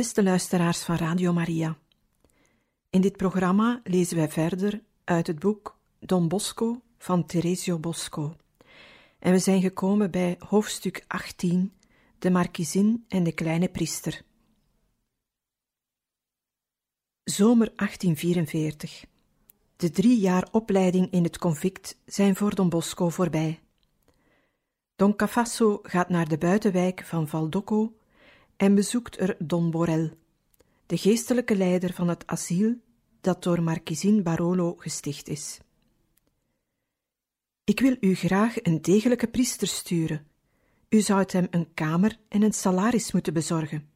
Beste luisteraars van Radio Maria. In dit programma lezen wij verder uit het boek Don Bosco van Teresio Bosco. En we zijn gekomen bij hoofdstuk 18, de markiezin en de kleine priester. Zomer 1844. De drie jaar opleiding in het convict zijn voor Don Bosco voorbij. Don Cafasso gaat naar de buitenwijk van Valdocco en bezoekt er Don Borel, de geestelijke leider van het asiel dat door Marquisine Barolo gesticht is. Ik wil u graag een degelijke priester sturen. U zou hem een kamer en een salaris moeten bezorgen.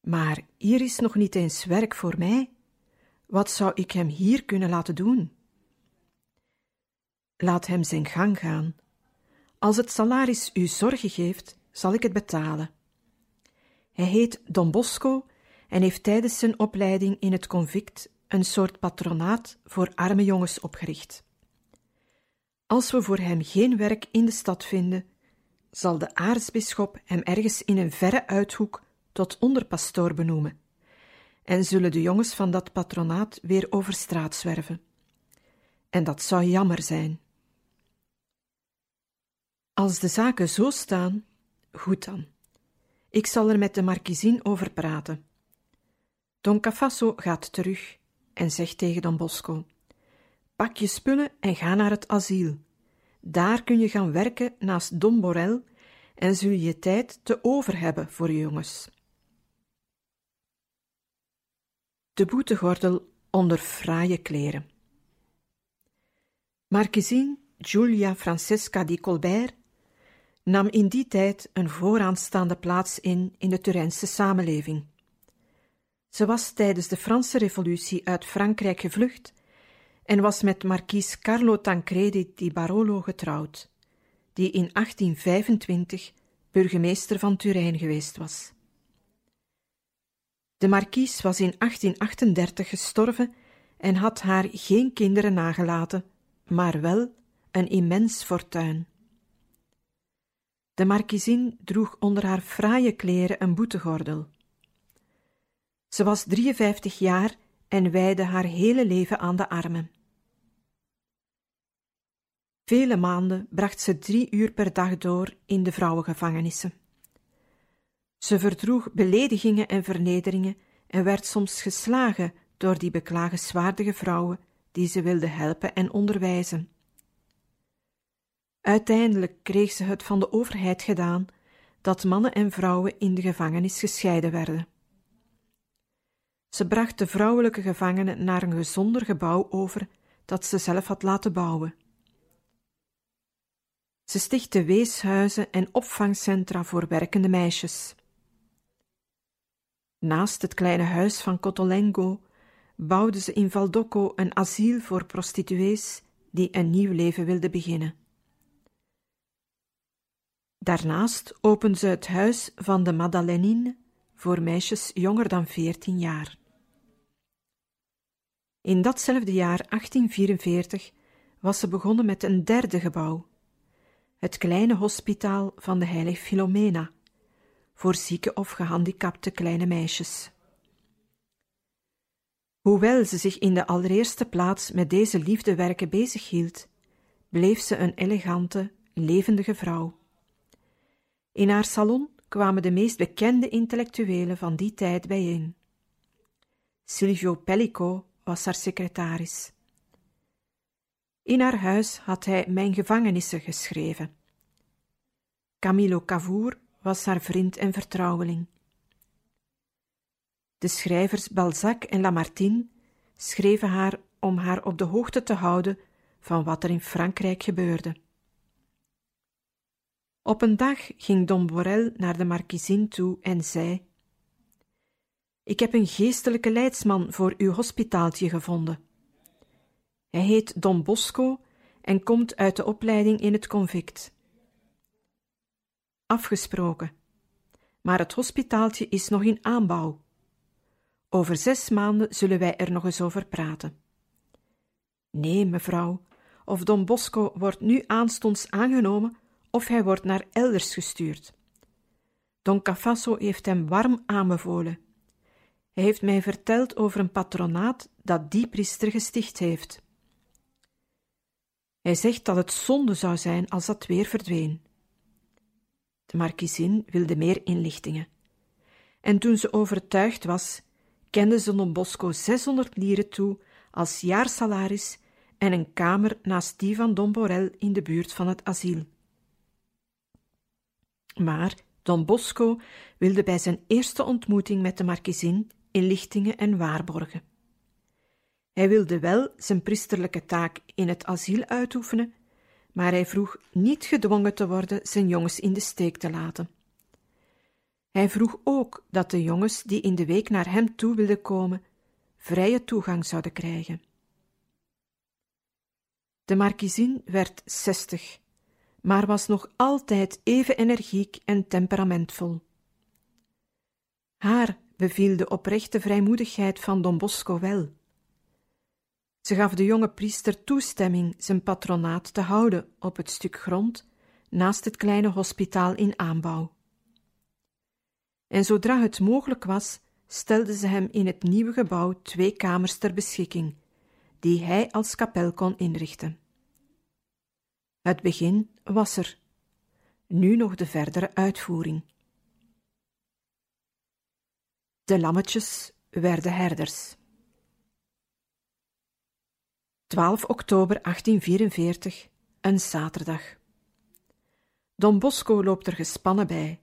Maar hier is nog niet eens werk voor mij. Wat zou ik hem hier kunnen laten doen? Laat hem zijn gang gaan. Als het salaris u zorgen geeft, zal ik het betalen. Hij heet Don Bosco en heeft tijdens zijn opleiding in het convict een soort patronaat voor arme jongens opgericht. Als we voor hem geen werk in de stad vinden, zal de aartsbisschop hem ergens in een verre uithoek tot onderpastoor benoemen, en zullen de jongens van dat patronaat weer over straat zwerven. En dat zou jammer zijn. Als de zaken zo staan, goed dan. Ik zal er met de markiezin over praten. Don Cafasso gaat terug en zegt tegen Don Bosco: Pak je spullen en ga naar het asiel. Daar kun je gaan werken naast Don Borel en zul je tijd te over hebben voor je jongens. De boetegordel onder fraaie kleren. Markiezin Giulia Francesca di Colbert nam in die tijd een vooraanstaande plaats in in de Turijnse samenleving. Ze was tijdens de Franse Revolutie uit Frankrijk gevlucht en was met markies Carlo Tancredi di Barolo getrouwd, die in 1825 burgemeester van Turijn geweest was. De markies was in 1838 gestorven en had haar geen kinderen nagelaten, maar wel een immens fortuin. De markiezin droeg onder haar fraaie kleren een boetegordel. Ze was 53 jaar en wijde haar hele leven aan de armen. Vele maanden bracht ze drie uur per dag door in de vrouwengevangenissen. Ze verdroeg beledigingen en vernederingen en werd soms geslagen door die beklagenswaardige vrouwen die ze wilde helpen en onderwijzen. Uiteindelijk kreeg ze het van de overheid gedaan dat mannen en vrouwen in de gevangenis gescheiden werden. Ze bracht de vrouwelijke gevangenen naar een gezonder gebouw over dat ze zelf had laten bouwen. Ze stichtte weeshuizen en opvangcentra voor werkende meisjes. Naast het kleine huis van Cotolengo bouwde ze in Valdocco een asiel voor prostituees die een nieuw leven wilden beginnen. Daarnaast opende ze het huis van de Madeleine voor meisjes jonger dan veertien jaar. In datzelfde jaar 1844 was ze begonnen met een derde gebouw, het kleine hospitaal van de heilige Filomena, voor zieke of gehandicapte kleine meisjes. Hoewel ze zich in de allereerste plaats met deze liefdewerken bezighield, bleef ze een elegante, levendige vrouw. In haar salon kwamen de meest bekende intellectuelen van die tijd bijeen. Silvio Pellico was haar secretaris. In haar huis had hij Mijn gevangenissen geschreven. Camillo Cavour was haar vriend en vertrouweling. De schrijvers Balzac en Lamartine schreven haar om haar op de hoogte te houden van wat er in Frankrijk gebeurde. Op een dag ging Don Borel naar de markiezin toe en zei: Ik heb een geestelijke leidsman voor uw hospitaaltje gevonden. Hij heet Don Bosco en komt uit de opleiding in het convict. Afgesproken. Maar het hospitaaltje is nog in aanbouw. Over zes maanden zullen wij er nog eens over praten. Nee, mevrouw, of Don Bosco wordt nu aanstonds aangenomen of hij wordt naar elders gestuurd. Don Cafasso heeft hem warm aanbevolen. Hij heeft mij verteld over een patronaat dat die priester gesticht heeft. Hij zegt dat het zonde zou zijn als dat weer verdween. De markiezin wilde meer inlichtingen. En toen ze overtuigd was, kende ze Don Bosco 600 lieren toe als jaarsalaris en een kamer naast die van Don Borel in de buurt van het asiel. Maar Don Bosco wilde bij zijn eerste ontmoeting met de markiezin inlichtingen en waarborgen. Hij wilde wel zijn priesterlijke taak in het asiel uitoefenen, maar hij vroeg niet gedwongen te worden zijn jongens in de steek te laten. Hij vroeg ook dat de jongens die in de week naar hem toe wilden komen, vrije toegang zouden krijgen. De markiezin werd zestig, maar was nog altijd even energiek en temperamentvol. Haar beviel de oprechte vrijmoedigheid van Don Bosco wel. Ze gaf de jonge priester toestemming zijn patronaat te houden op het stuk grond naast het kleine hospitaal in aanbouw. En zodra het mogelijk was, stelde ze hem in het nieuwe gebouw twee kamers ter beschikking, die hij als kapel kon inrichten. Het begin was er, nu nog de verdere uitvoering. De lammetjes werden herders. 12 oktober 1844, een zaterdag. Don Bosco loopt er gespannen bij.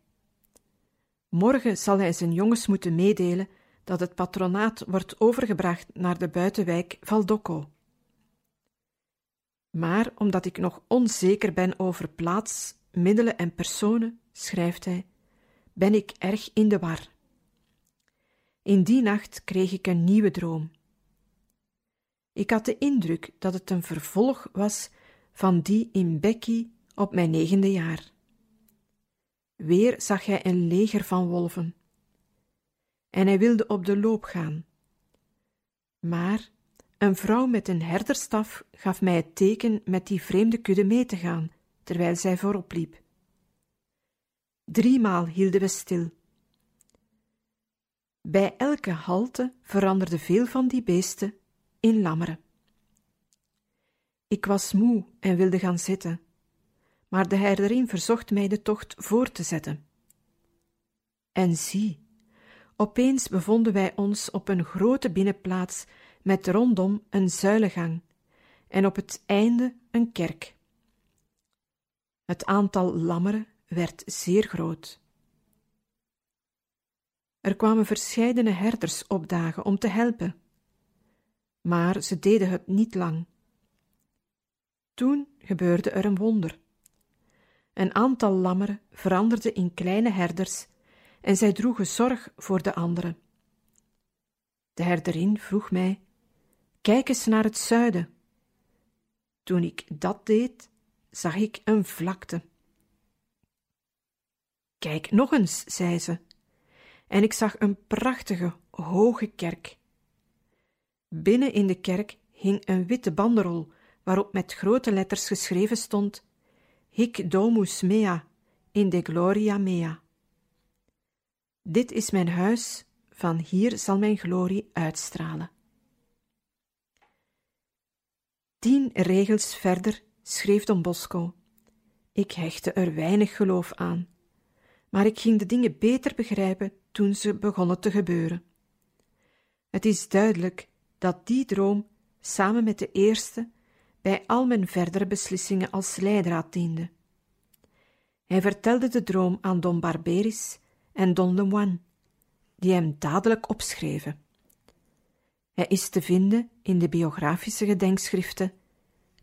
Morgen zal hij zijn jongens moeten meedelen dat het patronaat wordt overgebracht naar de buitenwijk Valdocco. Maar omdat ik nog onzeker ben over plaats, middelen en personen, schrijft hij, ben ik erg in de war. In die nacht kreeg ik een nieuwe droom. Ik had de indruk dat het een vervolg was van die in Becky op mijn negende jaar. Weer zag hij een leger van wolven. En hij wilde op de loop gaan. Maar een vrouw met een herderstaf gaf mij het teken met die vreemde kudde mee te gaan, terwijl zij voorop liep. Driemaal hielden we stil. Bij elke halte veranderde veel van die beesten in lammeren. Ik was moe en wilde gaan zitten, maar de herderin verzocht mij de tocht voor te zetten. En zie, opeens bevonden wij ons op een grote binnenplaats met rondom een zuilengang en op het einde een kerk. Het aantal lammeren werd zeer groot. Er kwamen verscheidene herders opdagen om te helpen, maar ze deden het niet lang. Toen gebeurde er een wonder. Een aantal lammeren veranderde in kleine herders en zij droegen zorg voor de anderen. De herderin vroeg mij Kijk eens naar het zuiden. Toen ik dat deed, zag ik een vlakte. Kijk nog eens, zei ze, en ik zag een prachtige, hoge kerk. Binnen in de kerk hing een witte banderol waarop met grote letters geschreven stond: Hic domus mea in de gloria mea. Dit is mijn huis, van hier zal mijn glorie uitstralen. Tien regels verder schreef Don Bosco. Ik hechtte er weinig geloof aan, maar ik ging de dingen beter begrijpen toen ze begonnen te gebeuren. Het is duidelijk dat die droom, samen met de eerste, bij al mijn verdere beslissingen als leidraad diende. Hij vertelde de droom aan Don Barberis en Don Lemoine, die hem dadelijk opschreven. Hij is te vinden in de biografische gedenkschriften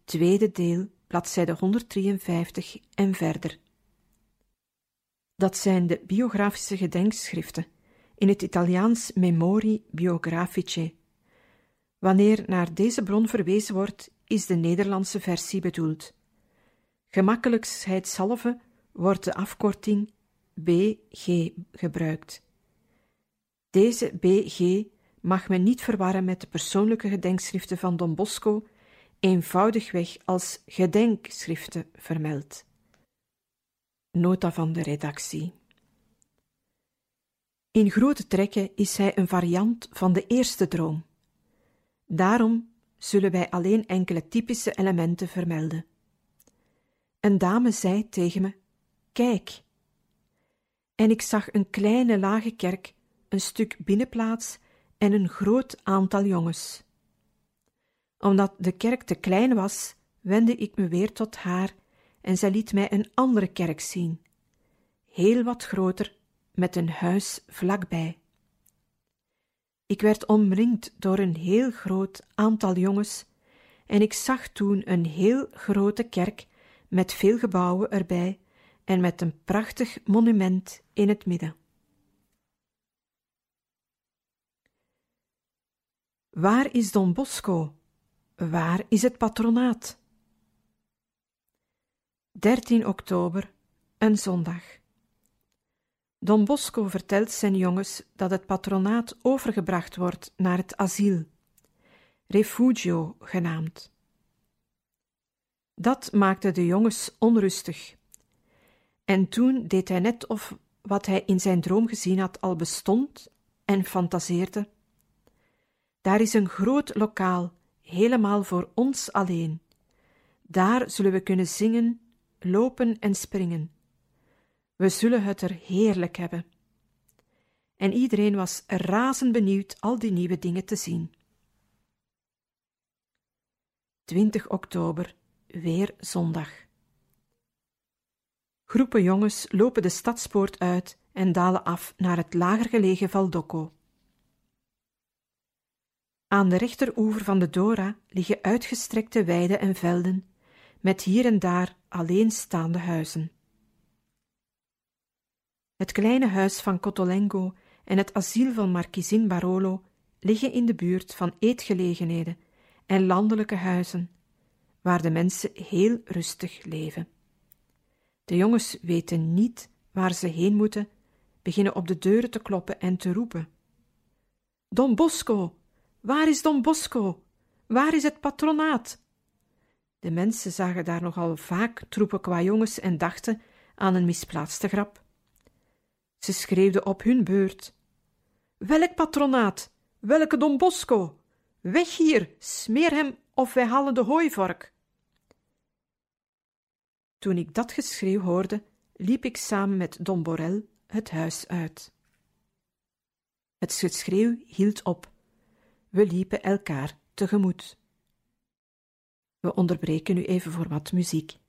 tweede deel, bladzijde 153 en verder. Dat zijn de biografische gedenkschriften, in het Italiaans Memori Biografiche. Wanneer naar deze bron verwezen wordt, is de Nederlandse versie bedoeld. Gemakkelijkheidshalve wordt de afkorting BG gebruikt. Deze BG mag men niet verwarren met de persoonlijke gedenkschriften van Don Bosco, eenvoudigweg als gedenkschriften vermeld. Nota van de redactie. In grote trekken is hij een variant van de eerste droom. Daarom zullen wij alleen enkele typische elementen vermelden. Een dame zei tegen me: Kijk. En ik zag een kleine lage kerk, een stuk binnenplaats en een groot aantal jongens. Omdat de kerk te klein was, wendde ik me weer tot haar en zij liet mij een andere kerk zien, heel wat groter, met een huis vlakbij. Ik werd omringd door een heel groot aantal jongens en ik zag toen een heel grote kerk met veel gebouwen erbij en met een prachtig monument in het midden. Waar is Don Bosco? Waar is het patronaat? 13 oktober, een zondag. Don Bosco vertelt zijn jongens dat het patronaat overgebracht wordt naar het asiel, refugio genaamd. Dat maakte de jongens onrustig. En toen deed hij net of wat hij in zijn droom gezien had al bestond en fantaseerde. Daar is een groot lokaal, helemaal voor ons alleen. Daar zullen we kunnen zingen, lopen en springen. We zullen het er heerlijk hebben. En iedereen was razend benieuwd al die nieuwe dingen te zien. 20 oktober, weer zondag. Groepen jongens lopen de stadspoort uit en dalen af naar het lager gelegen Valdocco. Aan de rechteroever van de Dora liggen uitgestrekte weiden en velden, met hier en daar alleenstaande huizen. Het kleine huis van Cotolengo en het asiel van Markiezin Barolo liggen in de buurt van eetgelegenheden en landelijke huizen, waar de mensen heel rustig leven. De jongens weten niet waar ze heen moeten, beginnen op de deuren te kloppen en te roepen. Don Bosco, waar is Don Bosco? Waar is het patronaat? De mensen zagen daar nogal vaak troepen qua jongens en dachten aan een misplaatste grap. Ze schreeuwden op hun beurt: Welk patronaat? Welke Don Bosco? Weg hier, smeer hem of wij halen de hooivork. Toen ik dat geschreeuw hoorde, liep ik samen met Don Borel het huis uit. Het geschreeuw hield op. We liepen elkaar tegemoet. We onderbreken nu even voor wat muziek.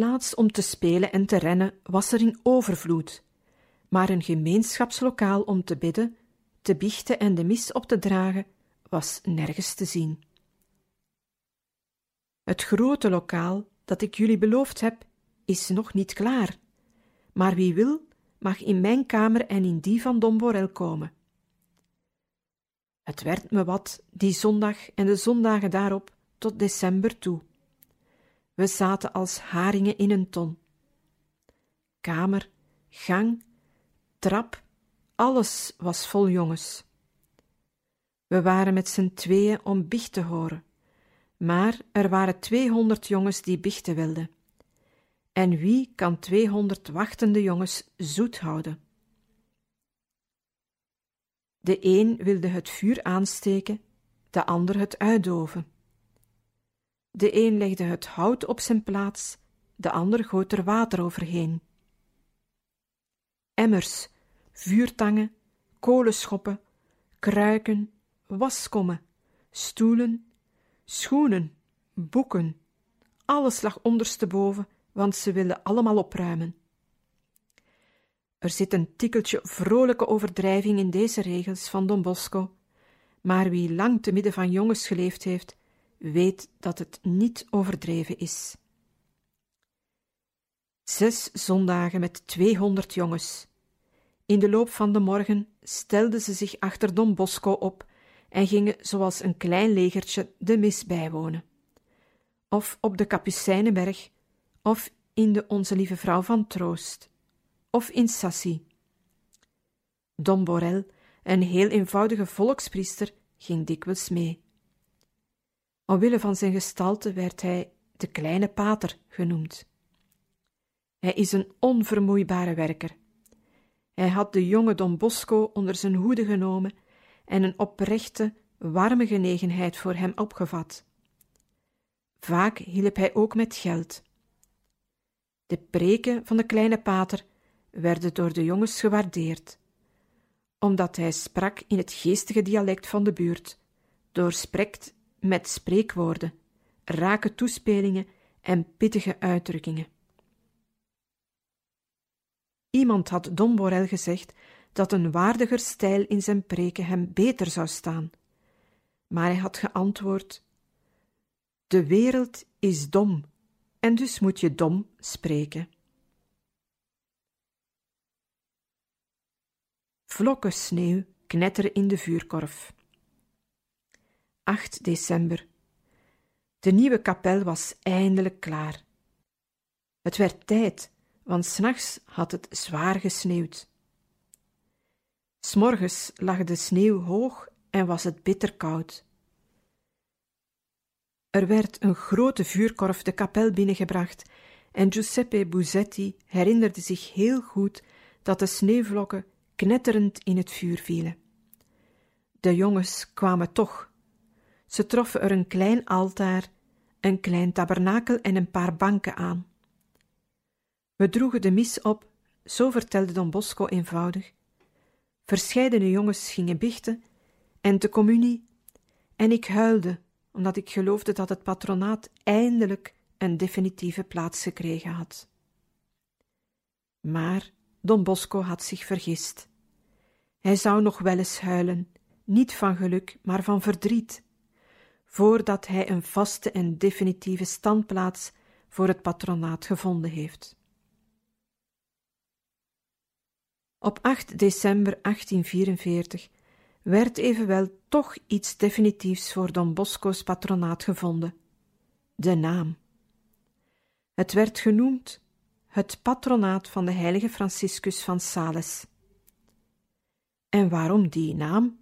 Plaats om te spelen en te rennen was er in overvloed, maar een gemeenschapslokaal om te bidden, te biechten en de mis op te dragen was nergens te zien. Het grote lokaal dat ik jullie beloofd heb, is nog niet klaar, maar wie wil, mag in mijn kamer en in die van Don Borel komen. Het werd me wat, die zondag en de zondagen daarop, tot december toe. We zaten als haringen in een ton. Kamer, gang, trap, alles was vol jongens. We waren met z'n tweeën om biecht te horen, maar er waren tweehonderd jongens die biechten wilden. En wie kan tweehonderd wachtende jongens zoet houden? De een wilde het vuur aansteken, de ander het uitdoven. De een legde het hout op zijn plaats, de ander goot er water overheen. Emmers, vuurtangen, kolenschoppen, kruiken, waskommen, stoelen, schoenen, boeken, alles lag ondersteboven, want ze wilden allemaal opruimen. Er zit een tikkeltje vrolijke overdrijving in deze regels van Don Bosco, maar wie lang te midden van jongens geleefd heeft, weet dat het niet overdreven is. Zes zondagen met tweehonderd jongens. In de loop van de morgen stelden ze zich achter Don Bosco op en gingen zoals een klein legertje de mis bijwonen. Of op de Kapucijnenberg, of in de Onze Lieve Vrouw van Troost, of in Sassy. Don Borel, een heel eenvoudige volkspriester, ging dikwijls mee. Omwille van zijn gestalte werd hij de kleine pater genoemd. Hij is een onvermoeibare werker. Hij had de jonge Don Bosco onder zijn hoede genomen en een oprechte, warme genegenheid voor hem opgevat. Vaak hielp hij ook met geld. De preken van de kleine pater werden door de jongens gewaardeerd, omdat hij sprak in het geestige dialect van de buurt, doorsprekt met spreekwoorden, rake toespelingen en pittige uitdrukkingen. Iemand had Don Borel gezegd dat een waardiger stijl in zijn preken hem beter zou staan. Maar hij had geantwoord: De wereld is dom, en dus moet je dom spreken. Vlokken sneeuw knetteren in de vuurkorf. 8 december. De nieuwe kapel was eindelijk klaar. Het werd tijd, want s'nachts had het zwaar gesneeuwd. S'morgens lag de sneeuw hoog en was het bitter koud. Er werd een grote vuurkorf de kapel binnengebracht en Giuseppe Buzetti herinnerde zich heel goed dat de sneeuwvlokken knetterend in het vuur vielen. De jongens kwamen toch. Ze troffen er een klein altaar, een klein tabernakel en een paar banken aan. We droegen de mis op, zo vertelde Don Bosco eenvoudig. Verscheidene jongens gingen biechten en de communie, en ik huilde, omdat ik geloofde dat het patronaat eindelijk een definitieve plaats gekregen had. Maar Don Bosco had zich vergist. Hij zou nog wel eens huilen, niet van geluk, maar van verdriet, voordat hij een vaste en definitieve standplaats voor het patronaat gevonden heeft. Op 8 december 1844 werd evenwel toch iets definitiefs voor Don Bosco's patronaat gevonden: de naam. Het werd genoemd het patronaat van de heilige Franciscus van Sales. En waarom die naam?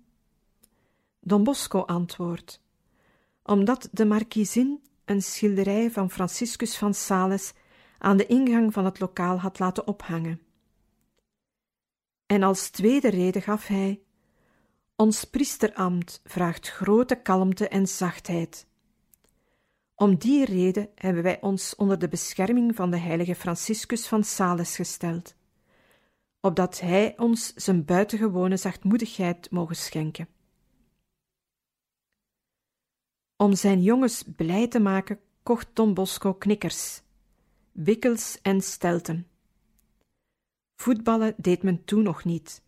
Don Bosco antwoordt: omdat de markiezin een schilderij van Franciscus van Sales aan de ingang van het lokaal had laten ophangen. En als tweede reden gaf hij: Ons priesterambt vraagt grote kalmte en zachtheid. Om die reden hebben wij ons onder de bescherming van de heilige Franciscus van Sales gesteld, opdat hij ons zijn buitengewone zachtmoedigheid mogen schenken. Om zijn jongens blij te maken, kocht Don Bosco knikkers, wikkels en stelten. Voetballen deed men toen nog niet,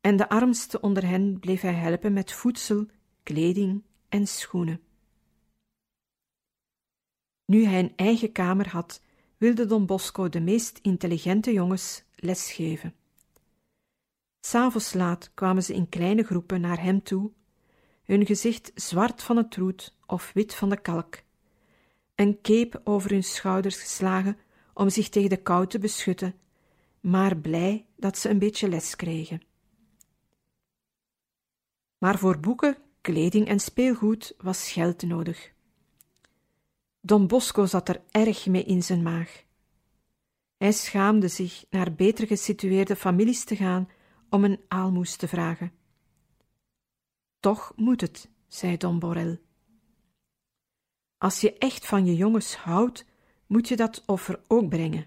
en de armste onder hen bleef hij helpen met voedsel, kleding en schoenen. Nu hij een eigen kamer had, wilde Don Bosco de meest intelligente jongens lesgeven. S'avonds laat kwamen ze in kleine groepen naar hem toe, hun gezicht zwart van het roet of wit van de kalk, een cape over hun schouders geslagen om zich tegen de kou te beschutten, maar blij dat ze een beetje les kregen. Maar voor boeken, kleding en speelgoed was geld nodig. Don Bosco zat er erg mee in zijn maag. Hij schaamde zich naar beter gesitueerde families te gaan om een aalmoes te vragen. Toch moet het, zei Don Borel. Als je echt van je jongens houdt, moet je dat offer ook brengen.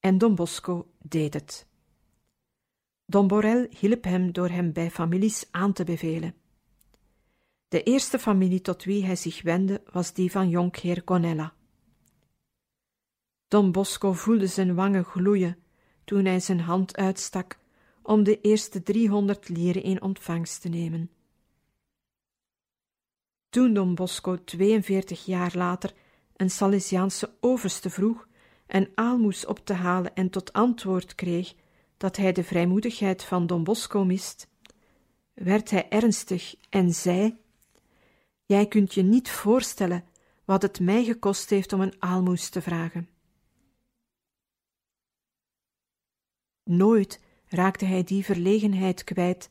En Don Bosco deed het. Don Borel hielp hem door hem bij families aan te bevelen. De eerste familie tot wie hij zich wendde was die van jonkheer Gonella. Don Bosco voelde zijn wangen gloeien toen hij zijn hand uitstak om de eerste driehonderd lieren in ontvangst te nemen. Toen Don Bosco 42 jaar later een Salesiaanse overste vroeg een aalmoes op te halen en tot antwoord kreeg dat hij de vrijmoedigheid van Don Bosco mist, werd hij ernstig en zei: Jij kunt je niet voorstellen wat het mij gekost heeft om een aalmoes te vragen. Nooit raakte hij die verlegenheid kwijt,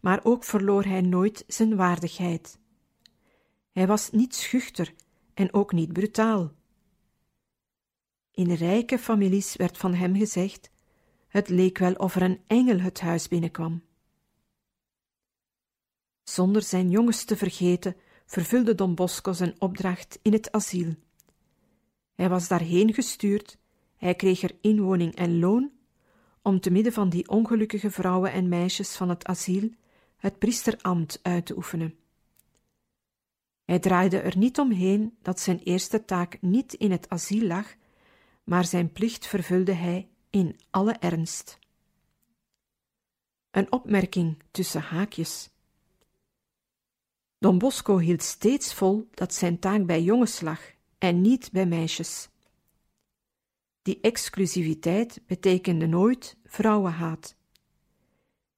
maar ook verloor hij nooit zijn waardigheid. Hij was niet schuchter en ook niet brutaal. In rijke families werd van hem gezegd: het leek wel of er een engel het huis binnenkwam. Zonder zijn jongens te vergeten, vervulde Don Bosco zijn opdracht in het asiel. Hij was daarheen gestuurd, hij kreeg er inwoning en loon, om te midden van die ongelukkige vrouwen en meisjes van het asiel het priesterambt uit te oefenen. Hij draaide er niet omheen dat zijn eerste taak niet in het asiel lag, maar zijn plicht vervulde hij in alle ernst. Een opmerking tussen haakjes. Don Bosco hield steeds vol dat zijn taak bij jongens lag en niet bij meisjes. Die exclusiviteit betekende nooit vrouwenhaat.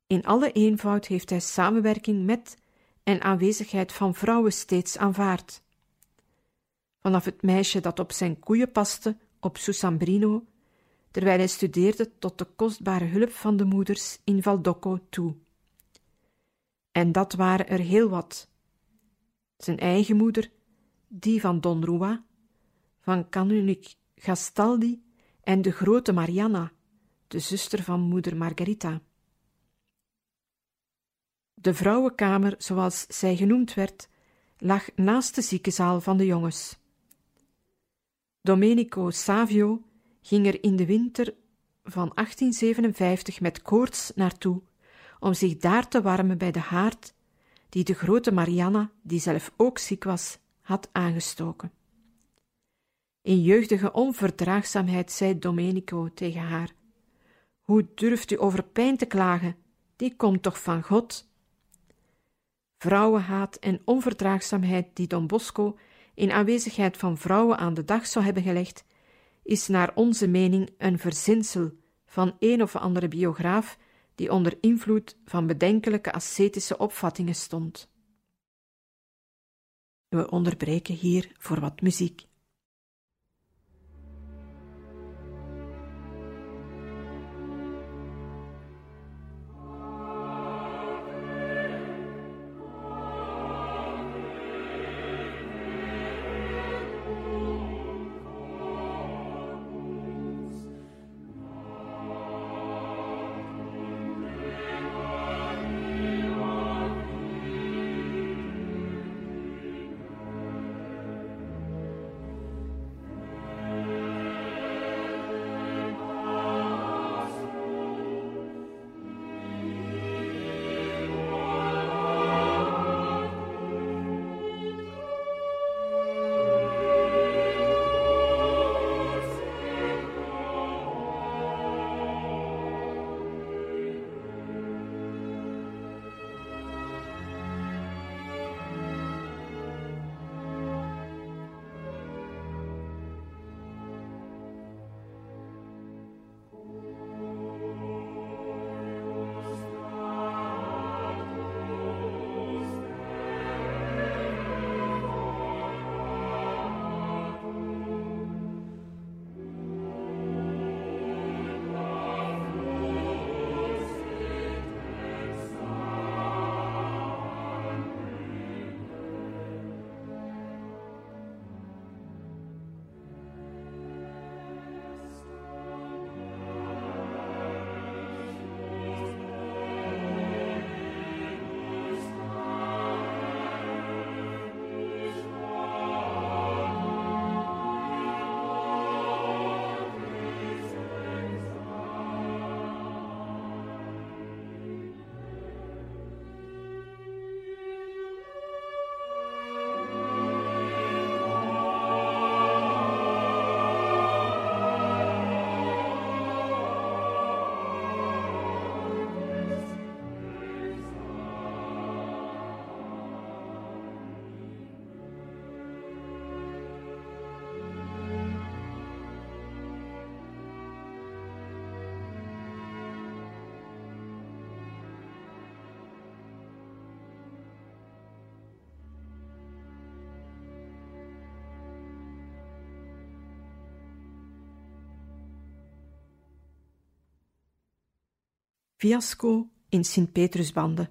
In alle eenvoud heeft hij samenwerking met en aanwezigheid van vrouwen steeds aanvaard. Vanaf het meisje dat op zijn koeien paste op Susambrino, terwijl hij studeerde tot de kostbare hulp van de moeders in Valdocco toe. En dat waren er heel wat. Zijn eigen moeder, die van Don Rua, van Canunik Gastaldi en de grote Mariana, de zuster van moeder Margarita. De vrouwenkamer, zoals zij genoemd werd, lag naast de ziekenzaal van de jongens. Domenico Savio ging er in de winter van 1857 met koorts naartoe om zich daar te warmen bij de haard die de grote Marianna, die zelf ook ziek was, had aangestoken. In jeugdige onverdraagzaamheid zei Domenico tegen haar: Hoe durft u over pijn te klagen? Die komt toch van God? Vrouwenhaat en onverdraagzaamheid die Don Bosco in aanwezigheid van vrouwen aan de dag zou hebben gelegd, is naar onze mening een verzinsel van een of andere biograaf die onder invloed van bedenkelijke ascetische opvattingen stond. We onderbreken hier voor wat muziek. Fiasco in Sint-Petrusbande.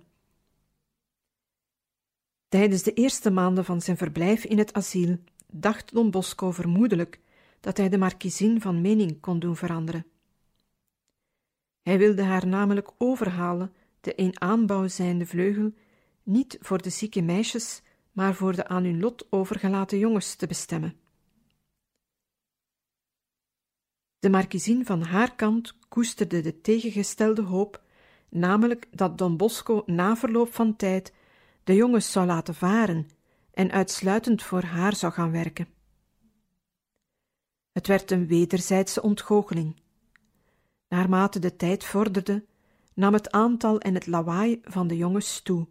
Tijdens de eerste maanden van zijn verblijf in het asiel dacht Don Bosco vermoedelijk dat hij de markiezin van mening kon doen veranderen. Hij wilde haar namelijk overhalen de in aanbouw zijnde vleugel niet voor de zieke meisjes, maar voor de aan hun lot overgelaten jongens te bestemmen. De markiezin van haar kant koesterde de tegengestelde hoop, namelijk dat Don Bosco na verloop van tijd de jongens zou laten varen en uitsluitend voor haar zou gaan werken. Het werd een wederzijdse ontgoocheling. Naarmate de tijd vorderde, nam het aantal en het lawaai van de jongens toe.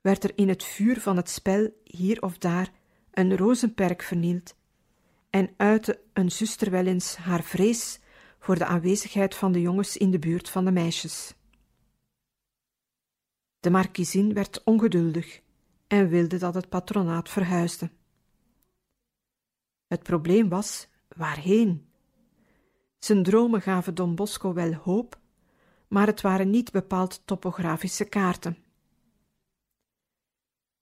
Werd er in het vuur van het spel hier of daar een rozenperk vernield en uitte een zuster wel eens haar vrees voor de aanwezigheid van de jongens in de buurt van de meisjes. De markiezin werd ongeduldig en wilde dat het patronaat verhuisde. Het probleem was waarheen. Zijn dromen gaven Don Bosco wel hoop, maar het waren niet bepaald topografische kaarten.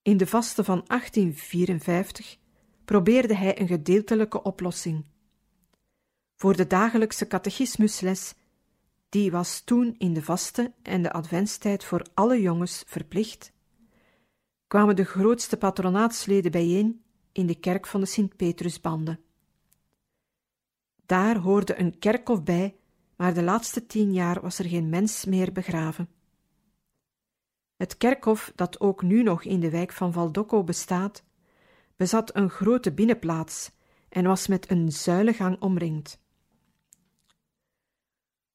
In de vaste van 1854 probeerde hij een gedeeltelijke oplossing. Voor de dagelijkse catechismusles, die was toen in de vaste en de adventstijd voor alle jongens verplicht, kwamen de grootste patronaatsleden bijeen in de kerk van de Sint-Petrusbande. Daar hoorde een kerkhof bij, maar de laatste tien jaar was er geen mens meer begraven. Het kerkhof, dat ook nu nog in de wijk van Valdocco bestaat, bezat een grote binnenplaats en was met een zuilengang omringd.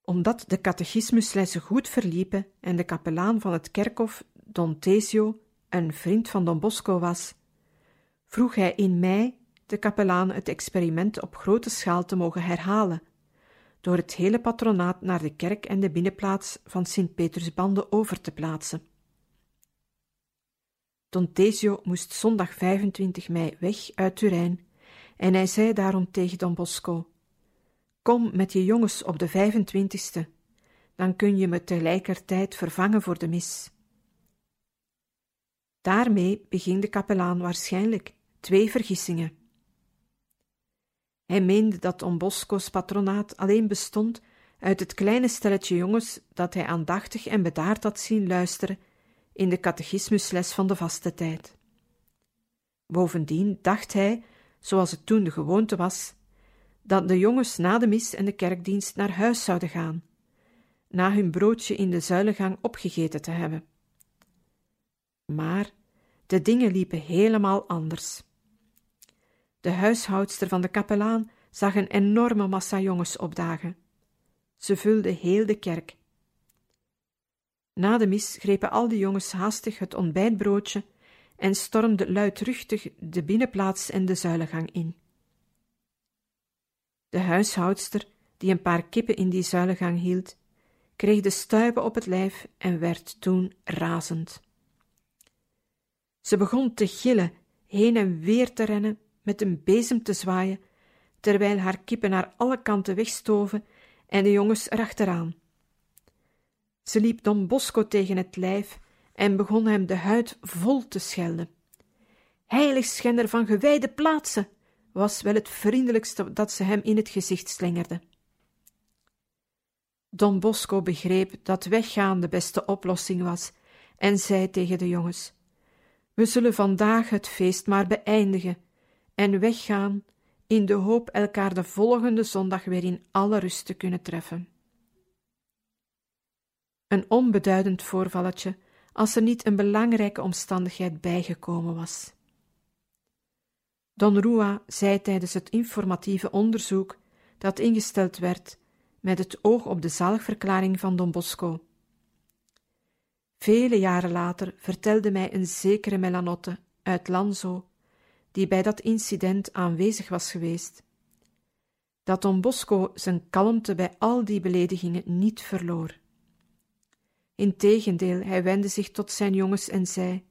Omdat de catechismuslessen goed verliepen en de kapelaan van het kerkhof, Don Tesio, een vriend van Don Bosco was, vroeg hij in mei de kapelaan het experiment op grote schaal te mogen herhalen, door het hele patronaat naar de kerk en de binnenplaats van Sint-Petersbande over te plaatsen. Don Tesio moest zondag 25 mei weg uit Turijn en hij zei daarom tegen Don Bosco: Kom met je jongens op de 25ste, dan kun je me tegelijkertijd vervangen voor de mis. Daarmee beging de kapelaan waarschijnlijk twee vergissingen. Hij meende dat Don Bosco's patronaat alleen bestond uit het kleine stelletje jongens dat hij aandachtig en bedaard had zien luisteren in de catechismusles van de vaste tijd. Bovendien dacht hij, zoals het toen de gewoonte was, dat de jongens na de mis en de kerkdienst naar huis zouden gaan, na hun broodje in de zuilengang opgegeten te hebben. Maar de dingen liepen helemaal anders. De huishoudster van de kapelaan zag een enorme massa jongens opdagen. Ze vulden heel de kerk na de mis grepen al de jongens haastig het ontbijtbroodje en stormden luidruchtig de binnenplaats en de zuilengang in. De huishoudster, die een paar kippen in die zuilengang hield, kreeg de stuipen op het lijf en werd toen razend. Ze begon te gillen, heen en weer te rennen, met een bezem te zwaaien, terwijl haar kippen naar alle kanten wegstoven en de jongens erachteraan. Ze liep Don Bosco tegen het lijf en begon hem de huid vol te schelden. Heiligschender van gewijde plaatsen, was wel het vriendelijkste dat ze hem in het gezicht slingerde. Don Bosco begreep dat weggaan de beste oplossing was en zei tegen de jongens: We zullen vandaag het feest maar beëindigen en weggaan in de hoop elkaar de volgende zondag weer in alle rust te kunnen treffen. Een onbeduidend voorvalletje, als er niet een belangrijke omstandigheid bijgekomen was. Don Rua zei tijdens het informatieve onderzoek dat ingesteld werd met het oog op de zaligverklaring van Don Bosco. Vele jaren later vertelde mij een zekere Melanotte uit Lanzo, die bij dat incident aanwezig was geweest, dat Don Bosco zijn kalmte bij al die beledigingen niet verloor. Integendeel, hij wendde zich tot zijn jongens en zei: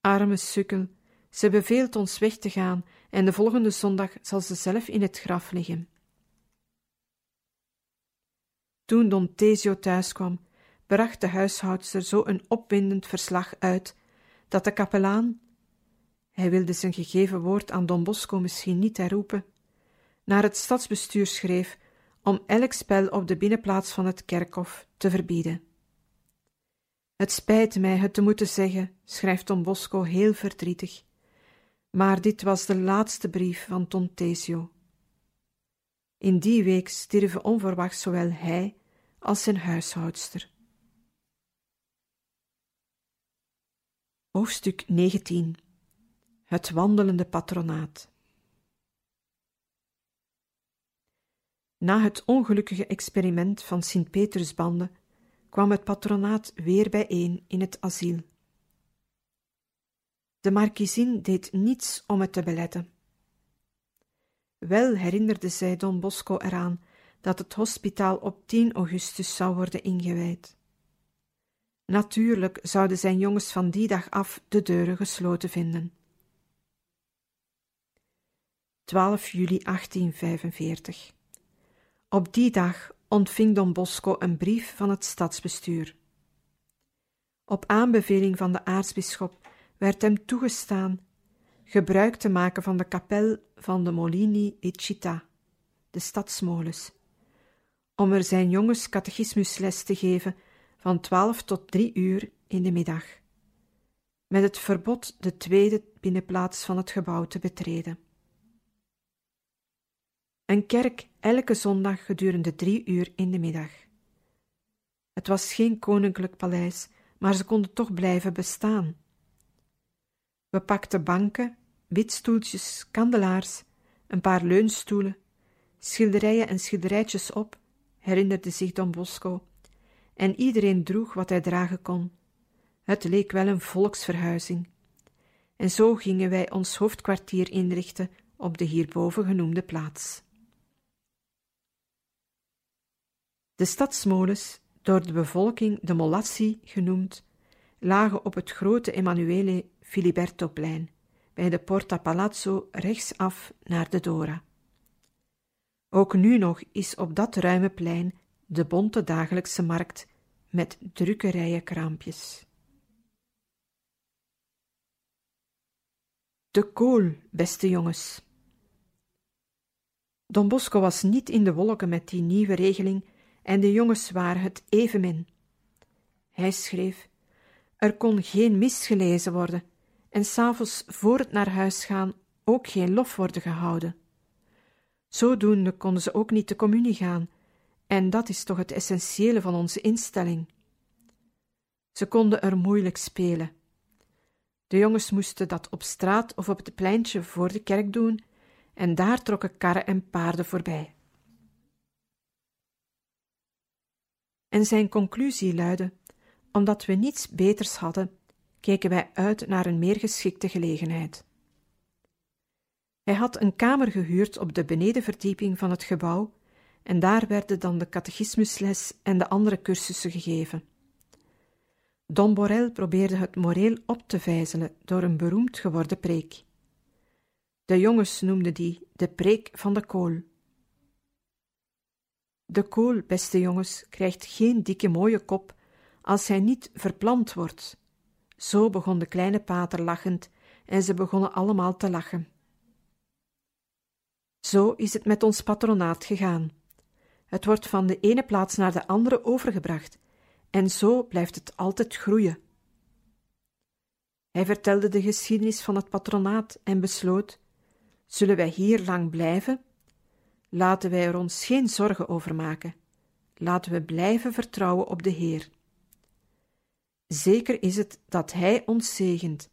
Arme sukkel, ze beveelt ons weg te gaan en de volgende zondag zal ze zelf in het graf liggen. Toen Don Tesio thuis kwam, bracht de huishoudster zo een opwindend verslag uit dat de kapelaan, hij wilde zijn gegeven woord aan Don Bosco misschien niet herroepen, naar het stadsbestuur schreef om elk spel op de binnenplaats van het kerkhof te verbieden. Het spijt mij het te moeten zeggen, schrijft Don Bosco heel verdrietig, maar dit was de laatste brief van Don Tesio. In die week stierven onverwachts zowel hij als zijn huishoudster. Hoofdstuk 19 Het wandelende patronaat Na het ongelukkige experiment van Sint-Petersbande kwam het patronaat weer bijeen in het asiel. De markiezin deed niets om het te beletten. Wel herinnerde zij Don Bosco eraan dat het hospitaal op 10 augustus zou worden ingewijd. Natuurlijk zouden zijn jongens van die dag af de deuren gesloten vinden. 12 juli 1845 Op die dag ontving Don Bosco een brief van het stadsbestuur. Op aanbeveling van de aartsbisschop werd hem toegestaan gebruik te maken van de kapel van de Molini e Città, de stadsmolens, om er zijn jongens catechismusles te geven van twaalf tot drie uur in de middag, met het verbod de tweede binnenplaats van het gebouw te betreden. Een kerk elke zondag gedurende drie uur in de middag. Het was geen koninklijk paleis, maar ze konden toch blijven bestaan. We pakten banken, witstoeltjes, kandelaars, een paar leunstoelen, schilderijen en schilderijtjes op, herinnerde zich Don Bosco, en iedereen droeg wat hij dragen kon. Het leek wel een volksverhuizing. En zo gingen wij ons hoofdkwartier inrichten op de hierboven genoemde plaats. De stadsmolens, door de bevolking de Molazzi genoemd, lagen op het grote Emanuele Filibertoplein, bij de Porta Palazzo rechtsaf naar de Dora. Ook nu nog is op dat ruime plein de bonte dagelijkse markt met drukke kraampjes. De kool, beste jongens. Don Bosco was niet in de wolken met die nieuwe regeling en de jongens waren het evenmin. Hij schreef: Er kon geen mis gelezen worden en s'avonds voor het naar huis gaan ook geen lof worden gehouden. Zodoende konden ze ook niet de communie gaan, en dat is toch het essentiële van onze instelling. Ze konden er moeilijk spelen. De jongens moesten dat op straat of op het pleintje voor de kerk doen, en daar trokken karren en paarden voorbij. En zijn conclusie luidde: omdat we niets beters hadden, keken wij uit naar een meer geschikte gelegenheid. Hij had een kamer gehuurd op de benedenverdieping van het gebouw, en daar werden dan de catechismusles en de andere cursussen gegeven. Don Borel probeerde het moreel op te vijzelen door een beroemd geworden preek. De jongens noemden die de preek van de kool. De kool, beste jongens, krijgt geen dikke mooie kop als hij niet verplant wordt. Zo begon de kleine pater lachend en ze begonnen allemaal te lachen. Zo is het met ons patronaat gegaan. Het wordt van de ene plaats naar de andere overgebracht, en zo blijft het altijd groeien. Hij vertelde de geschiedenis van het patronaat en besloot: Zullen wij hier lang blijven? Laten wij er ons geen zorgen over maken. Laten we blijven vertrouwen op de Heer. Zeker is het dat Hij ons zegent,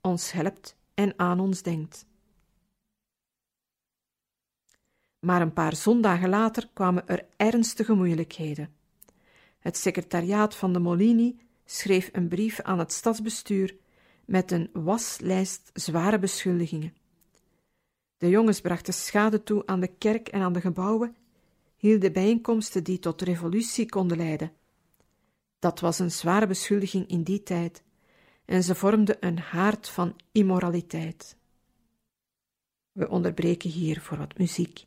ons helpt en aan ons denkt. Maar een paar zondagen later kwamen er ernstige moeilijkheden. Het secretariaat van de Molini schreef een brief aan het stadsbestuur met een waslijst zware beschuldigingen. De jongens brachten schade toe aan de kerk en aan de gebouwen, hielden bijeenkomsten die tot revolutie konden leiden. Dat was een zware beschuldiging in die tijd, en ze vormden een haard van immoraliteit. We onderbreken hier voor wat muziek.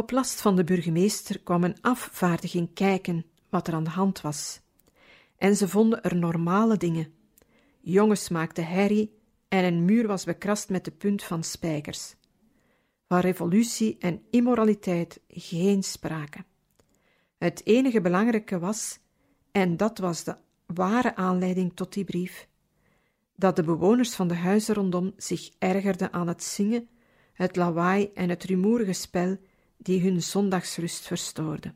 Op last van de burgemeester kwam een afvaardiging kijken wat er aan de hand was. En ze vonden er normale dingen. Jongens maakten herrie en een muur was bekrast met de punt van spijkers. Van revolutie en immoraliteit geen sprake. Het enige belangrijke was, en dat was de ware aanleiding tot die brief, dat de bewoners van de huizen rondom zich ergerden aan het zingen, het lawaai en het rumoerige spel die hun zondagsrust verstoorde.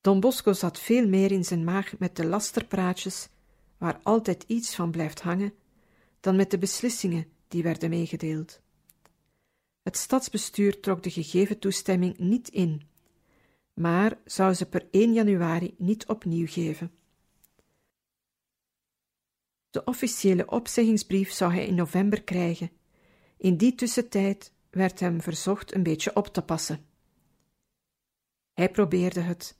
Don Bosco zat veel meer in zijn maag met de lasterpraatjes, waar altijd iets van blijft hangen, dan met de beslissingen die werden meegedeeld. Het stadsbestuur trok de gegeven toestemming niet in, maar zou ze per 1 januari niet opnieuw geven. De officiële opzeggingsbrief zou hij in november krijgen. In die tussentijd werd hem verzocht een beetje op te passen. Hij probeerde het.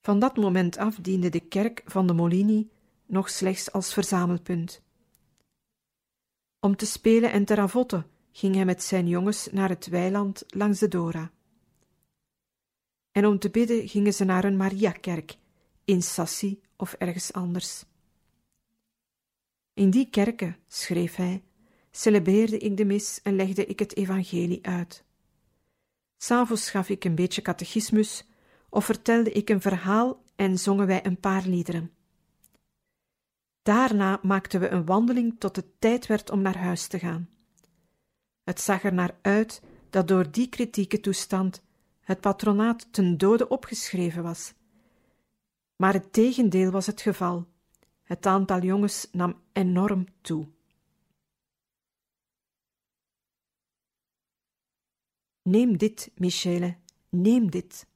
Van dat moment af diende de kerk van de Molini nog slechts als verzamelpunt. Om te spelen en te ravotten ging hij met zijn jongens naar het weiland langs de Dora. En om te bidden gingen ze naar een Mariakerk in Sassi of ergens anders. In die kerken, schreef hij, celebreerde ik de mis en legde ik het evangelie uit. S'avonds gaf ik een beetje catechismus of vertelde ik een verhaal en zongen wij een paar liederen. Daarna maakten we een wandeling tot het tijd werd om naar huis te gaan. Het zag er naar uit dat door die kritieke toestand het patronaat ten dode opgeschreven was. Maar het tegendeel was het geval. Het aantal jongens nam enorm toe. Neem dit, Michele, neem dit.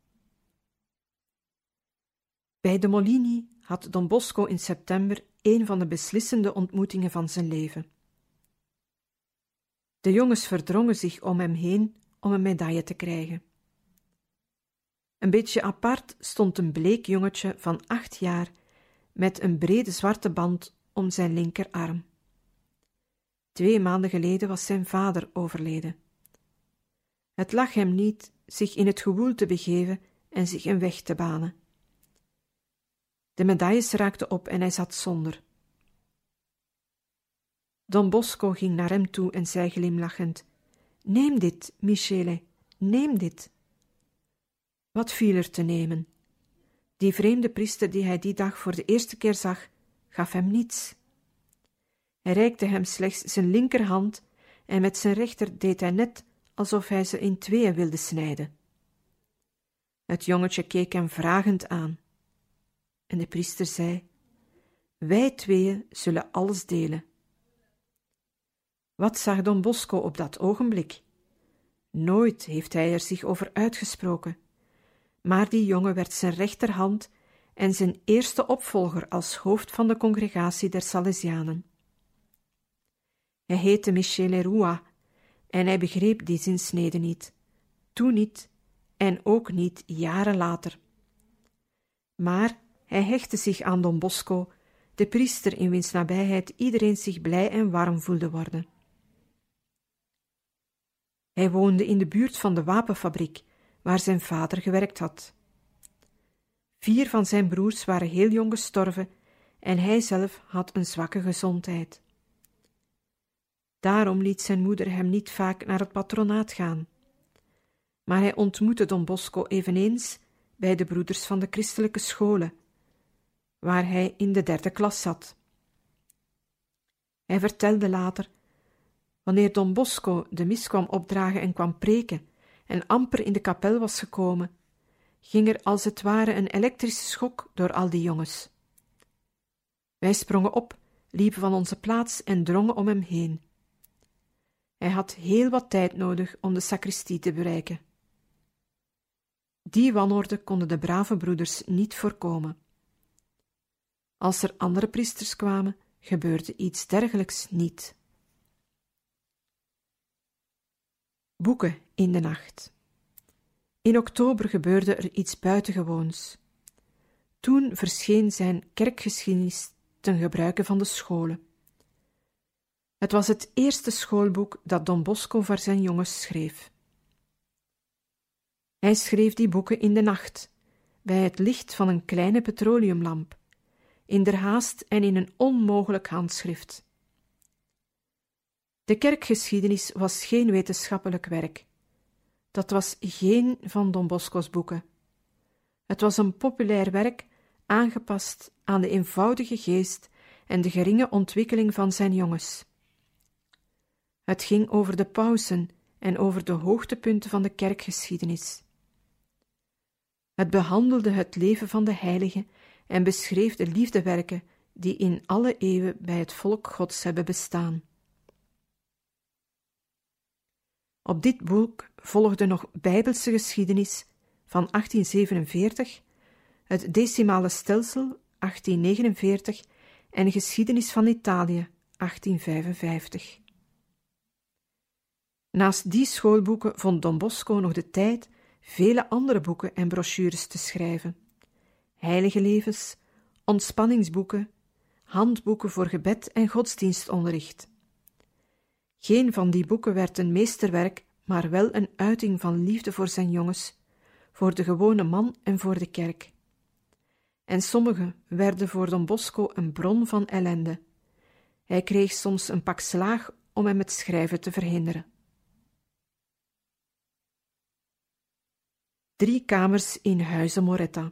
Bij de Molini had Don Bosco in september een van de beslissende ontmoetingen van zijn leven. De jongens verdrongen zich om hem heen om een medaille te krijgen. Een beetje apart stond een bleek jongetje van acht jaar met een brede zwarte band om zijn linkerarm. Twee maanden geleden was zijn vader overleden. Het lag hem niet zich in het gewoel te begeven en zich een weg te banen. De medailles raakten op en hij zat zonder. Don Bosco ging naar hem toe en zei glimlachend: Neem dit, Michele, neem dit. Wat viel er te nemen? Die vreemde priester die hij die dag voor de eerste keer zag, gaf hem niets. Hij reikte hem slechts zijn linkerhand en met zijn rechter deed hij net alsof hij ze in tweeën wilde snijden. Het jongetje keek hem vragend aan. En de priester zei: Wij tweeën zullen alles delen. Wat zag Don Bosco op dat ogenblik? Nooit heeft hij er zich over uitgesproken. Maar die jongen werd zijn rechterhand en zijn eerste opvolger als hoofd van de congregatie der Salesianen. Hij heette Michele Rua en hij begreep die zinsnede niet, toen niet en ook niet jaren later. Maar hij hechtte zich aan Don Bosco, de priester in wiens nabijheid iedereen zich blij en warm voelde worden. Hij woonde in de buurt van de wapenfabriek, waar zijn vader gewerkt had. Vier van zijn broers waren heel jong gestorven en hij zelf had een zwakke gezondheid. Daarom liet zijn moeder hem niet vaak naar het patronaat gaan. Maar hij ontmoette Don Bosco eveneens bij de broeders van de christelijke scholen, waar hij in de derde klas zat. Hij vertelde later, wanneer Don Bosco de mis kwam opdragen en kwam preken, en amper in de kapel was gekomen, ging er als het ware een elektrische schok door al die jongens. Wij sprongen op, liepen van onze plaats en drongen om hem heen. Hij had heel wat tijd nodig om de sacristie te bereiken. Die wanorde konden de brave broeders niet voorkomen. Als er andere priesters kwamen, gebeurde iets dergelijks niet. Boeken in de nacht. In oktober gebeurde er iets buitengewoons. Toen verscheen zijn kerkgeschiedenis ten gebruike van de scholen. Het was het eerste schoolboek dat Don Bosco voor zijn jongens schreef. Hij schreef die boeken in de nacht, bij het licht van een kleine petroleumlamp, in der haast en in een onmogelijk handschrift. De kerkgeschiedenis was geen wetenschappelijk werk. Dat was geen van Don Bosco's boeken. Het was een populair werk aangepast aan de eenvoudige geest en de geringe ontwikkeling van zijn jongens. Het ging over de pausen en over de hoogtepunten van de kerkgeschiedenis. Het behandelde het leven van de heiligen en beschreef de liefdewerken die in alle eeuwen bij het volk Gods hebben bestaan. Op dit boek volgde nog Bijbelse geschiedenis van 1847, het decimale stelsel 1849 en geschiedenis van Italië 1855. Naast die schoolboeken vond Don Bosco nog de tijd vele andere boeken en brochures te schrijven. Heilige levens, ontspanningsboeken, handboeken voor gebed en godsdienstonderricht. Geen van die boeken werd een meesterwerk, maar wel een uiting van liefde voor zijn jongens, voor de gewone man en voor de kerk. En sommige werden voor Don Bosco een bron van ellende. Hij kreeg soms een pak slaag om hem het schrijven te verhinderen. Drie kamers in Huizen Moretta.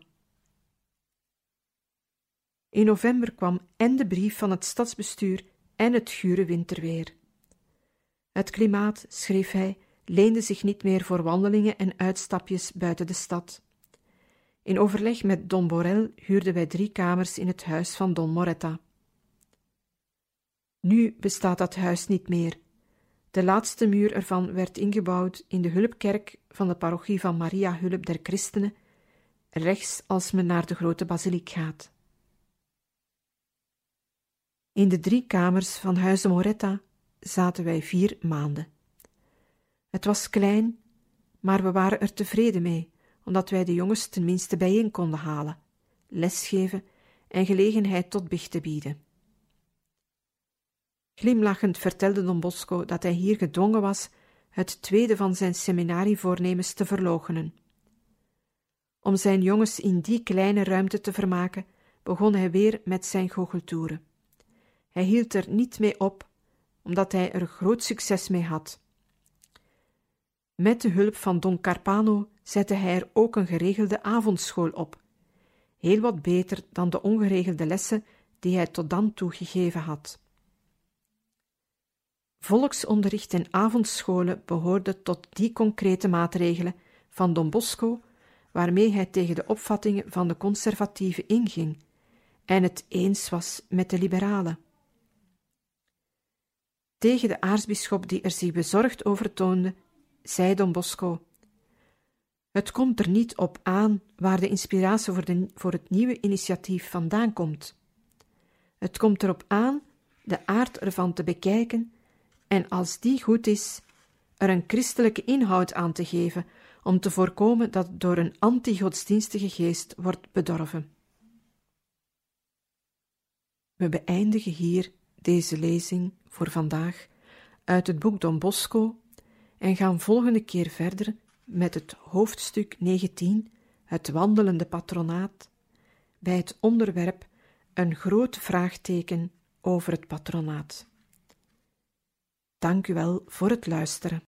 In november kwam en de brief van het stadsbestuur en het gure winterweer. Het klimaat, schreef hij, leende zich niet meer voor wandelingen en uitstapjes buiten de stad. In overleg met Don Borel huurden wij drie kamers in het huis van Don Moretta. Nu bestaat dat huis niet meer. De laatste muur ervan werd ingebouwd in de hulpkerk van de parochie van Maria Hulp der Christenen, rechts als men naar de grote basiliek gaat. In de drie kamers van Huize Moretta zaten wij vier maanden. Het was klein, maar we waren er tevreden mee, omdat wij de jongens tenminste bijeen konden halen, lesgeven en gelegenheid tot biechten bieden. Glimlachend vertelde Don Bosco dat hij hier gedwongen was het tweede van zijn seminarievoornemens te verloochenen. Om zijn jongens in die kleine ruimte te vermaken, begon hij weer met zijn goocheltoeren. Hij hield er niet mee op, omdat hij er groot succes mee had. Met de hulp van Don Carpano zette hij er ook een geregelde avondschool op, heel wat beter dan de ongeregelde lessen die hij tot dan toe gegeven had. Volksonderricht en avondscholen behoorden tot die concrete maatregelen van Don Bosco waarmee hij tegen de opvattingen van de conservatieven inging en het eens was met de liberalen. Tegen de aartsbisschop die er zich bezorgd over toonde, zei Don Bosco: Het komt er niet op aan waar de inspiratie voor, voor het nieuwe initiatief vandaan komt. Het komt erop aan de aard ervan te bekijken en als die goed is, er een christelijke inhoud aan te geven om te voorkomen dat het door een anti-godsdienstige geest wordt bedorven. We beëindigen hier deze lezing voor vandaag uit het boek Don Bosco en gaan volgende keer verder met het hoofdstuk 19, het wandelende patronaat, bij het onderwerp een groot vraagteken over het patronaat. Dank u wel voor het luisteren.